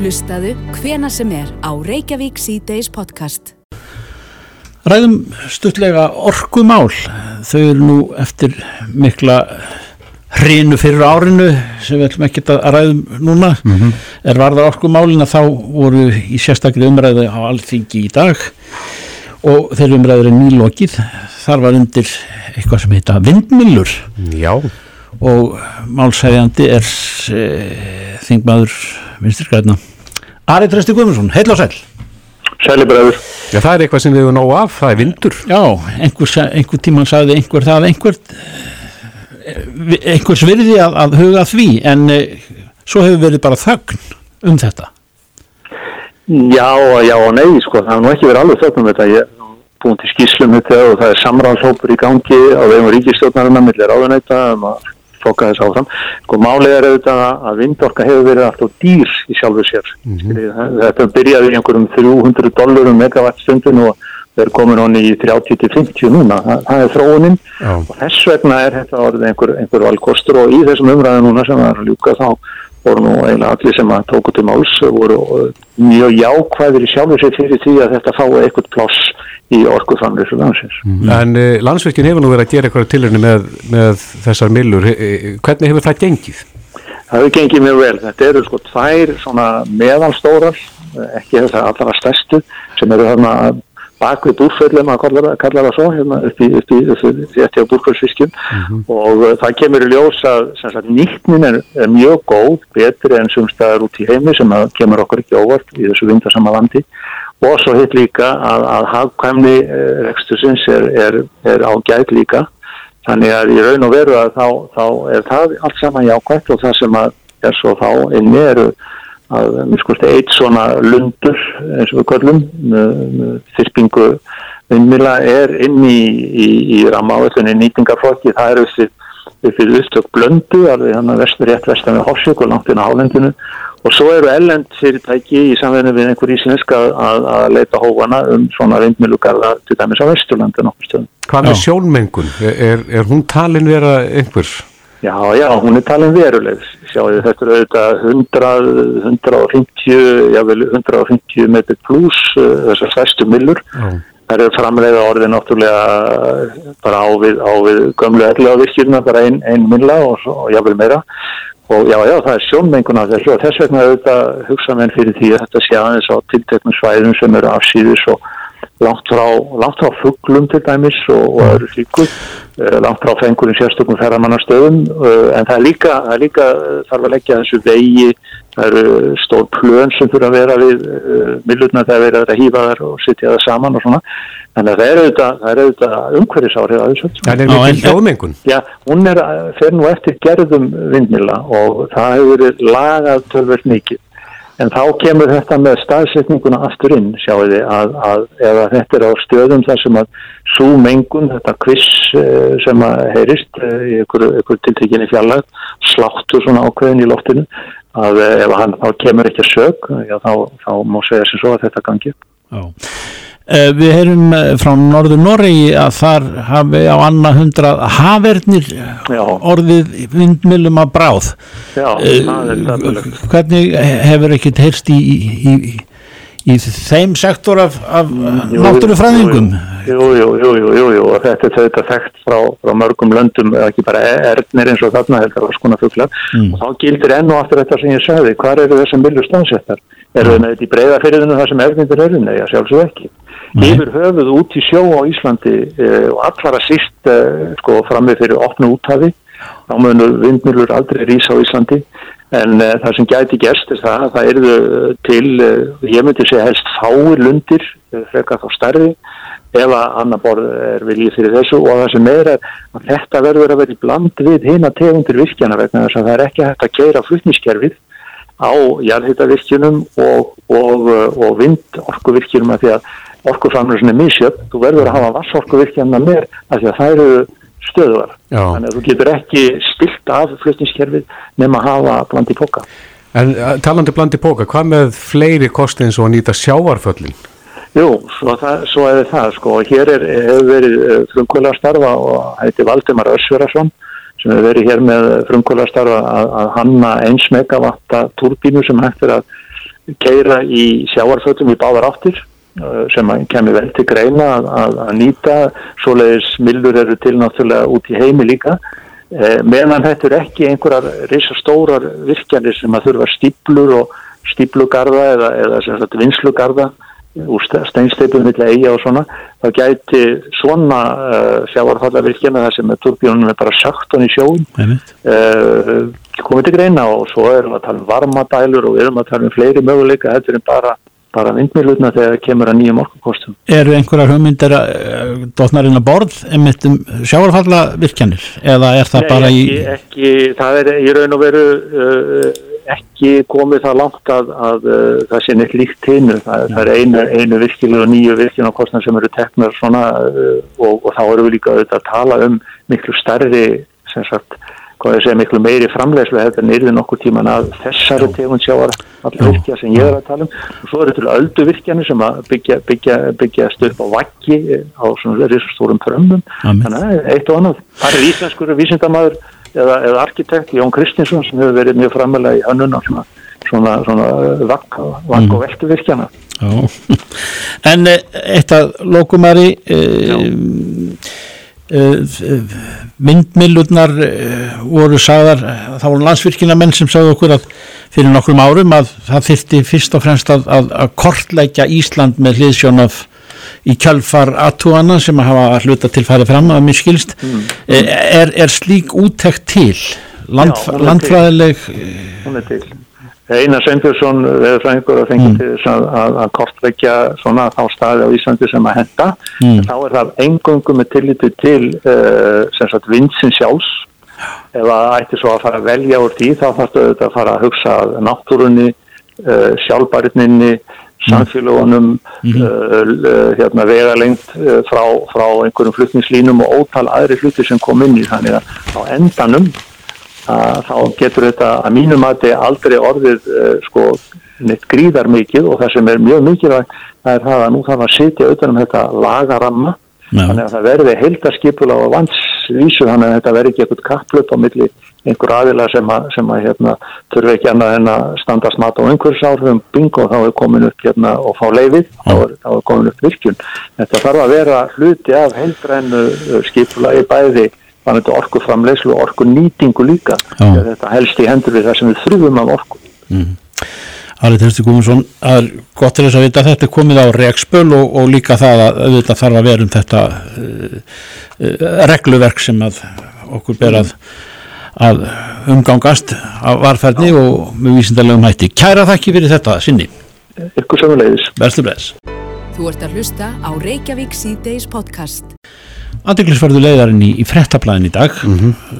Hlustaðu hvena sem er á Reykjavík C-Days podcast. Ræðum stuttlega orkumál. Þau eru nú eftir mikla hrinu fyrir árinu sem við ætlum ekki að ræðum núna. Mm -hmm. Er varða orkumálina þá voru í sérstaklega umræði á allþingi í dag og þeirri umræður er nýlokið. Þar var undir eitthvað sem heita vindmillur. Já. Og málsæðjandi er e, þingmaður vinstirskræðna Ari Tresti Guðmundsson, heil og sæl Sælibræður Já, það er eitthvað sem við hefum nóg af, það er vindur. Já, einhver, einhver tíman sagði einhver það einhver einhvers virði að, að huga því en e, svo hefur verið bara þögn um þetta. Já, já og nei, sko, það hefur nú ekki verið alveg þögn um þetta, ég er búin til skýslum þetta og það er samráðshópur í gangi á vegum ríkistjórnarinn að millir áðunæta um að foka þess áfram. Sko málið er auðvitað að vindorka hefur verið alltaf dýr í sjálfu sér. Mm -hmm. Þetta byrjaði í einhverjum 300 dólarum megawattstundin og það er komin honni í 30-50 núna. Það, það er þróuninn oh. og þess vegna er þetta orðið einhver, einhver valkostur og í þessum umræðinu núna sem það er að ljúka þá voru nú eiginlega allir sem að tóku til máls voru mjög jákvæðir í sjálfu sér fyrir því að þetta fái eitthvað pláss í orkuðfamlissu landsins. Mm. En uh, landsverkin hefur nú verið að gera eitthvað tilurni með, með þessar millur. Hvernig hefur það gengið? Það hefur gengið mjög vel. Þetta eru sko tvær meðalstórar, ekki þessar allra stærstu, sem eru þarna bakvið búrföllum að kalla, kalla það svo hérna, upp í þetta búrföllsfiskjum mm -hmm. og uh, það kemur í ljós að sagt, nýttnin er, er mjög góð betri enn sumstaðar út í heimi sem kemur okkur ekki óvart í þessu vindarsama landi. Og svo hitt líka að, að hafkvæmni eh, rekstusins er, er, er á gæt líka. Þannig að í raun og veru að þá, þá er það allt saman jákvæmt og það sem er svo þá inni eru að mér skursti eitt svona lundur eins og við köllum þyrpingu vinnmila er inn í, í, í ramáðunni nýtingarflokki það er þessi upp við upptök blöndu alveg hann að vestur rétt vestan við Horsvík og langt inn á hálendinu og svo eru ellend fyrirtæki í samverðinu við einhver íslensk að, að, að leita hófana um svona vindmilugarða til dæmis á Vesturlandi nokkur stöðum. Hvað með sjónmengun? Er, er hún talin vera einhver? Já, já, hún er talin veruleg sjáu þetta eru auðvitað 100, 150 jável 150 metri pluss þessar stærstu millur já. Það eru framleiða orðið náttúrulega bara á við, á við gömlu ellega virkjurna, bara einn ein milla og, og jável meira og já, já, það er sjónmenguna þessu og þess vegna auðvitað hugsa menn fyrir því að þetta sé aðeins á tilteknum svæðum sem eru afsýðis og langt frá, langt frá fugglum til dæmis og, og öðru slíku. Eh, langt frá fengurinn sérstökum ferramannastöðum eh, en það er líka, það er líka þarf að leggja þessu vegi. Það eru stór plön sem fyrir að vera við uh, millurna þegar verið að hýfa þar og sitja það saman og svona. Þannig að það er auðvitað, er umhverfisárið að þessu. Það er mikil hljóðmengun. Já, hún er, fer nú eftir gerðum vindmila og það hefur verið lagað tölverð mikið en þá kemur þetta með staðsetninguna aftur inn, sjáu þið, að, að ef þetta er á stöðum þar sem að svo mengun, þetta kviss eh, sem að heyrist eh, í ykkur, ykkur tiltekinni fjallag, sláttur svona ákveðin í loftinu að ef hann þá kemur ekki að sög, já, þá, þá má segja sem svo að þetta gangi. Já. Eh, Við heyrum eh, frá Norður Noregi að þar hafi á annað hundrað hafernir Já. orðið vindmilum að bráð. Já, Eh, það er dæmulegt. Hvernig hefur ekkert heyrst í, í, í, í þeim sektor af, af náttúrufræðingum? Jú, jú, jú, jú, og þetta er þetta þekkt frá, frá mörgum löndum, eða ekki bara ernir eins og þarna heldur að skona fuglar Mm. og þá gildir enn og aftur þetta sem ég sagði, hvar eru þessum millu stansettar? Eru þau með þetta í breyðafyrðinu þar sem erfindir eru? Nei, að sjálfsög ekki. Yfir höfuð út í sjó á Íslandi eh, og allara síst eh, sko frammi fyrir opnu úthafi, þá munu vindmjölur aldrei rísa á Íslandi en uh, það sem gæti gerst er það að það eru til, uh, ég myndi segja helst fáir lundir, frekar þá stærri ef að annar borð er viljið fyrir þessu. Og það sem meira er að þetta verður að vera í bland við hina tegundir virkjana vegna þess að það er ekki hægt að keira flutniskerfið á jarðhitavirkjunum og, og, og vindorkuvirkjunum að því að orkuframlösun er misjöfn, þú verður að hafa vassorkuvirkjana með að því að það eru stöðuvar. Þannig að þú getur ekki stilt af flutniskerfið nema að hafa bland í póka. En uh, talandi blandi póka, hvað með fleiri kosti eins og að nýta sjávarföllin? Jú, svo, það, svo er það sko, hér er, hefur verið frumkvöla starfa og heiti Valdimar Össverarsson sem hefur verið hér með frumkvöla starfa að, að hanna eins megavatta turbínu sem hægt er að keira í sjáarfötum í báðar áttir sem að kemur vel til greina að, að, að nýta, svoleiðis millur eru til náttúrulega út í heimi líka. Eh, meðan þetta er ekki einhverjar risastórar virkjanir sem að þurfa stíplur og stíplugarða eða, eða sem sagt vinslugarða úr steinsteipum millir eiga og svona þá gæti svona uh, sjávarfallavirkjana þar sem turbínunum er bara sagt hann í Einmitt. uh, komið til greina. Og svo erum við að tala um varmadælur og við erum að tala um fleiri möguleika þetta er bara, bara vindmjölutna þegar það kemur að nýjum orkukostum Eru einhverjar hugmyndir að dotnarinn að borð einmitt um sjávarfalla virkjanir eða er það bara í ekki, ekki, það er í raun og veru uh, ekki komið það langt að, að uh, það sé neitt líkt hinnu. Það, það er einu, einu virkilega og nýju virkina kostnar sem eru teknar svona uh, og, og þá erum við líka auðvitað að tala um miklu stærri, sem sagt, hvað ég segja, miklu meiri framlegslu hefur nýrðið nokkur tíman að þessari tegund sjáar allir virkja sem ég er að tala um. Og svo eru til öldu virkjani sem að byggja, byggja, byggjast upp á vakki á svona risastórum prömmum. Þannig að eitt og annað. Það er íslenskur vísindamæður eða, eða arkitekt Jón Kristinsson sem hefur verið mjög framalega í hönnun á svona, svona, svona vakk, vakk og veltuvirkjana. Já. <laughs> En eh, eitt að lókumari vindmillurnar eh, voru sagðar, þá voru landsvirkina menn sem sagði okkur að fyrir nokkrum árum að það þyrfti fyrst og fremst að, að, að kortleggja Ísland með hliðsjón af í kjálfar aðtúana sem að hafa hluta til farið fram að mér skilst er, er slík úttekt til Land, Já, hún til. landfræðileg Hún er til. Einar Sveinbjörnsson veðurfræðingur að fengi Mm. til þess að, að, að kortleggja svona þá staði á Íslandi sem að henda. Mm. Þá er það engöngu með tilliti til uh, sem sagt vindsin sjálfs. Ef það ætti svo að fara að velja úr því þá þarfstu auðvitað að fara að hugsa að náttúrunni, uh, sjálfbærininni, samfélagunum, Mhm. uh, hérna vegalengt uh, frá, frá einhverjum flutningslínum og ótal aðri hluti sem kom inn í þannig að á endanum að þá getur þetta að mínum að þetta aldrei orðið uh, sko neitt gríðar mikið og það sem er mjög mikilvægt það er það að nú þarf að sitja auðvitað um þetta lagaramma. Já. þannig að það verði heildaskipula og vandsvísu þannig að þetta verði ekki eitthvað kapplöp á milli einhver aðila sem að, sem að hérna, þurfi ekki annað en að standast mat á einhversáhrifum bingo þá er komin upp hérna og fá leifið þá þá er komin upp virkjun. Þetta þarf að vera hluti af heildrænu skipula í bæði þannig að orku framleyslu og orku nýtingu líka þetta helst í hendur við það sem við þrjum af orku Ari Þursti Guðmundsson, er gott til þess að vita að þetta er komið á rekspöl og, og líka það að auðvitað þarf að vera um þetta uh, uh, regluverk sem að okkur ber að, að umgangast af varferðni og með vísindarlegum hætti. Kæra þakki fyrir þetta sinni. ykkur bless. Þú ert að hlusta á Reykjavík C-Days podcast. Andeglisverðu leiðarinn í, í frettablaðin í dag.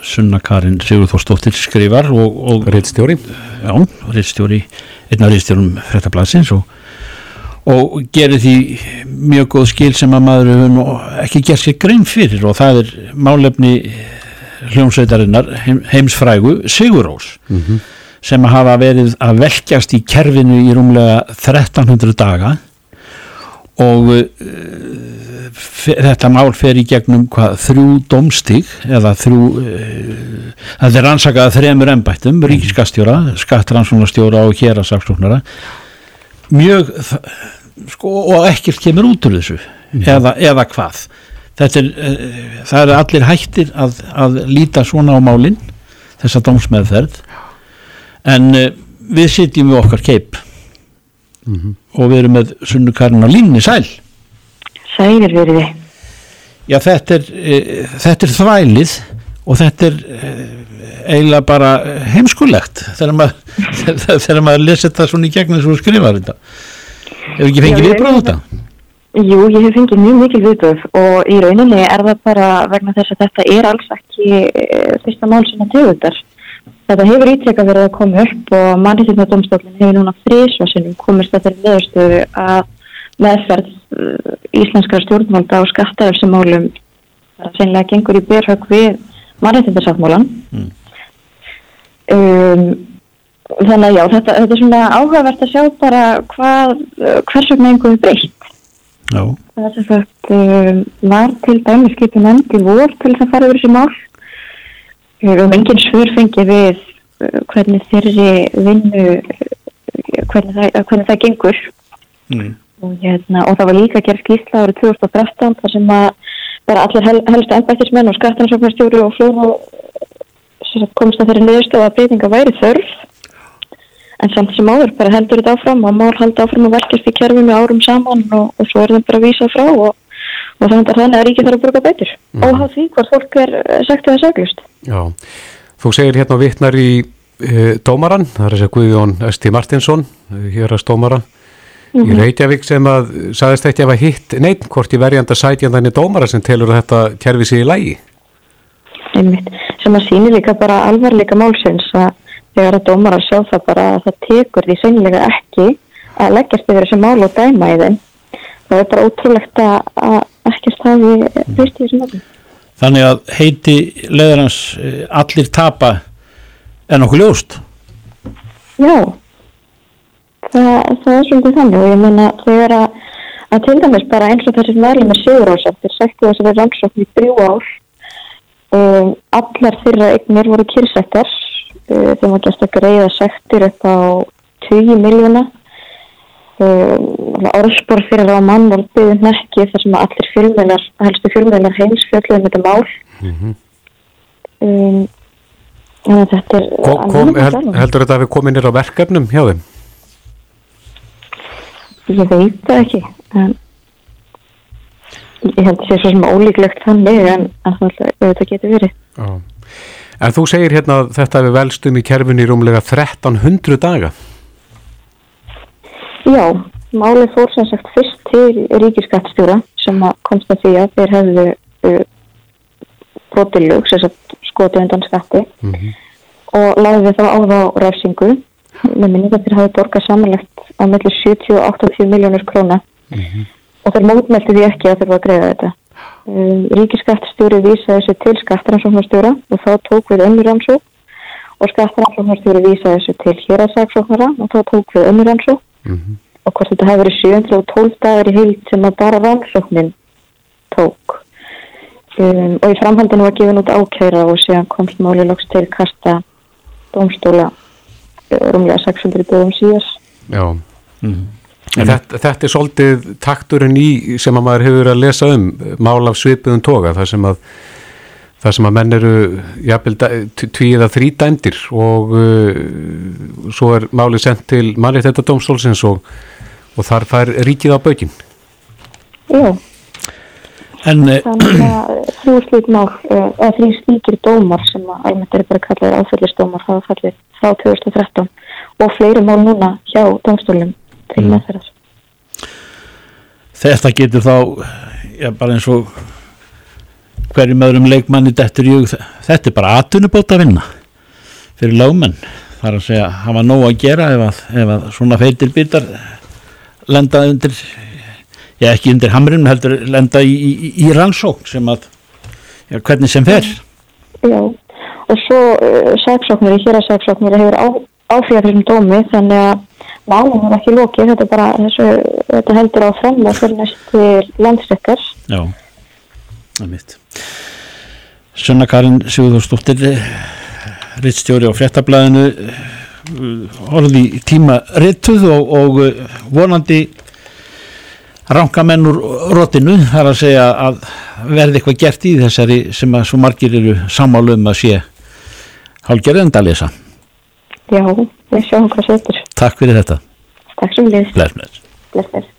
Sunna Karin Sigurþórsdóttir skrifar og, og Rittstjóri? já, rittstjóri, einn af rittstjórum frettablaðsins og, og gerir því mjög góð skil sem að maður hefur ekki gert sér grein fyrir og það er málefni hljómsveitarinnar heim, heimsfrægu Sigurós sem hafa verið að velkjast í kerfinu í rúmlega 1300 daga og uh, þetta mál fer í gegnum hvað, þrjú domstík eða þrjú uh, það er rannsakað þremur ennbættum ríkiskastjóra, skattrannsónastjóra og hér að saksóknara mjög sko, og ekkert kemur út úr þessu mm. eða, eða hvað. Er, uh, það eru allir hættir að, að líta svona á málinn þessa dómsmeðferð. En við sitjum við okkar keip mm -hmm. og við erum með Sunnu Karin á línni sæl Sælir verið þið Já þetta er, e, þetta er þvælið og þetta er e, eiginlega bara heimskulegt þegar maður, <laughs> þegar maður lesa þetta svona í gegnum svo skrifar þetta Hefur ekki fengið viðbröð á þetta? Jú, ég hef fengið mjög mikil viðbröð og í rauninni er það bara vegna þess að þetta er alls ekki e, fyrsta mál sem að tegundar Þetta hefur ítrekka verið að koma upp og mannriðsynadómstoflin hefur núna frísvarsinum komist þetta meðstöðu að meðferð uh, íslenskara stjórnvalda og skattaður sem málum sennilega gengur í byrhag við mannriðsyndarsáttmálan. Mm. Um, þannig að já, þetta, þetta er svona áhugavert að sjá bara hvað, hvers vegna einhverju breytt. Já. Það er sem sagt, um, var til dæmiskipin endi vor til þess að fara yfir þessi mál Við höfum engin svör fengið við uh, hvernig þeirri vinnu, uh, hvernig það, uh, hvernig það gengur mm. og, hérna, og það var líka gerð skýrsla árið 2013 þar sem að bara allir hel, helstu ennbættismenn og skattanarsóknarstjóru og flóru komst að þeirri niðurstöðu að breytinga væri þörf en samt sem áður bara heldur þetta áfram og mál haldi áfram að velkast í kerfinu árum saman og, og svo er það bara að vísa frá og og þannig að ríkið þarf að bruka betur mm. og hafa því hvort fólk er sagt eða saglust. Já, þú segir hérna vittnar í e, dómaran, það er þess að Guðjón Esti Martinsson, hér að stómara mm -hmm. í mhm. Reykjavík sem að sagðist ekki að hafa hitt neitt hvort í verjanda sætjandan í dómara sem telur að þetta kerfi sig í lægi. Einmitt, sem að síni líka bara alvarleika málsins að þegar að dómara sjá það bara að það tekur því sennilega ekki að leggjast yfir þessi mál og dæma í þeim það er bara ótrúlegt að ekkert hafi fyrst í þessum öllum. Þannig að heiti leðarans eh, allir tapa er nokkuð ljóst? Já, það, það er svolítið þannig og ég menna þegar að, að til dæmis bara eins og þessi meðlum er sigur ásættir, sætti þess að það er rannsókn í þrjú ár um, allar þeirra eignir voru kyrsettar um, þegar maður gæst að greiða sættir upp á 20 miljóna orðspor fyrir á mannvaldið nekki þar sem allir fjölmjölar, helstu fjölmjölar heims fjöldluðum þetta mál mm -hmm. um, en þetta er kom, kom, held, Heldur þetta að við komum inn á verkefnum hjá þeim? Ég veit það ekki en ég held að það sé svo sem ólíklegt þannig en þetta getur verið Ó. En þú segir hérna að þetta við velstum í kerfinu í rúmlega 1300 daga Já, málið fór sem sagt fyrst til ríkiskattstjóra sem komst að því að þeir hefðu uh, brotilug, sem sagt skoti undan skatti mm -hmm. og lagði það á þá ræfsingu með minni að þeir hafi borgað samanlegt á mellir 70-80 miljónur króna mm -hmm. og þeir mótmelti því ekki að þeir var að greiða þetta. Um, ríkiskattstjóri vísaði þessu til skattaransóknarstjóra og þá tók við önnur ansók og skattaransóknarstjóri vísaði þessu til hér að sagsóknara og þá tók við önnur ansók mm -hmm. Og hvort þetta hefur verið 712 dagar í hild sem að bara rannsóknin tók. Um, og í framhaldinu var gefin út ákæra og séðan komst máli loks til kasta domstóla uh, rúmlega 600 dögum síðar. Já. Mm þetta, þetta er svolítið takturinn í sem að maður hefur að lesa um mál af svipuðum toga þar sem að það sem að menn eru tvíða þrý dæmdir og uh, svo er málið sendt til mannið þetta dómstólsins og, og þar fær ríkið á baukinn. Jú en, Þannig að þrjú slík mál eða þrjú slíkir dómar sem að almennt er bara kallið áfællistómar það fallið frá 2013 og fleiri mál núna hjá dómstólum til mm. meðferðar. Þetta getur þá já, bara eins og hverjum öðrum leikmanni þetta er bara atunubót að vinna fyrir lágmenn þar að segja hafa nóg að gera ef að, ef að svona feitir bitar lenda undir já ekki undir hamrin heldur lenda í, í, í rannsókn sem að já, hvernig sem fer Já og svo uh, saksóknir í hér að saksóknir hefur á, áfíða þessum dómi þannig að málum er ekki lókið, þetta bara þessu, þetta heldur á framlega fyrir næstu landsrekkar. Já, það er mitt. Sunna Karin Sigurðarsdóttir, rittstjóri á fréttablaðinu, orði í tíma rittuð og, og uh, vonandi rankamenn úr rótinu, það er að segja að verði eitthvað gert í þessari sem að svo margir eru sammálu um að sé hálgerðend að lesa. Já, við sjáum hvað setur. Takk fyrir þetta. Takk sem. Bless, bless.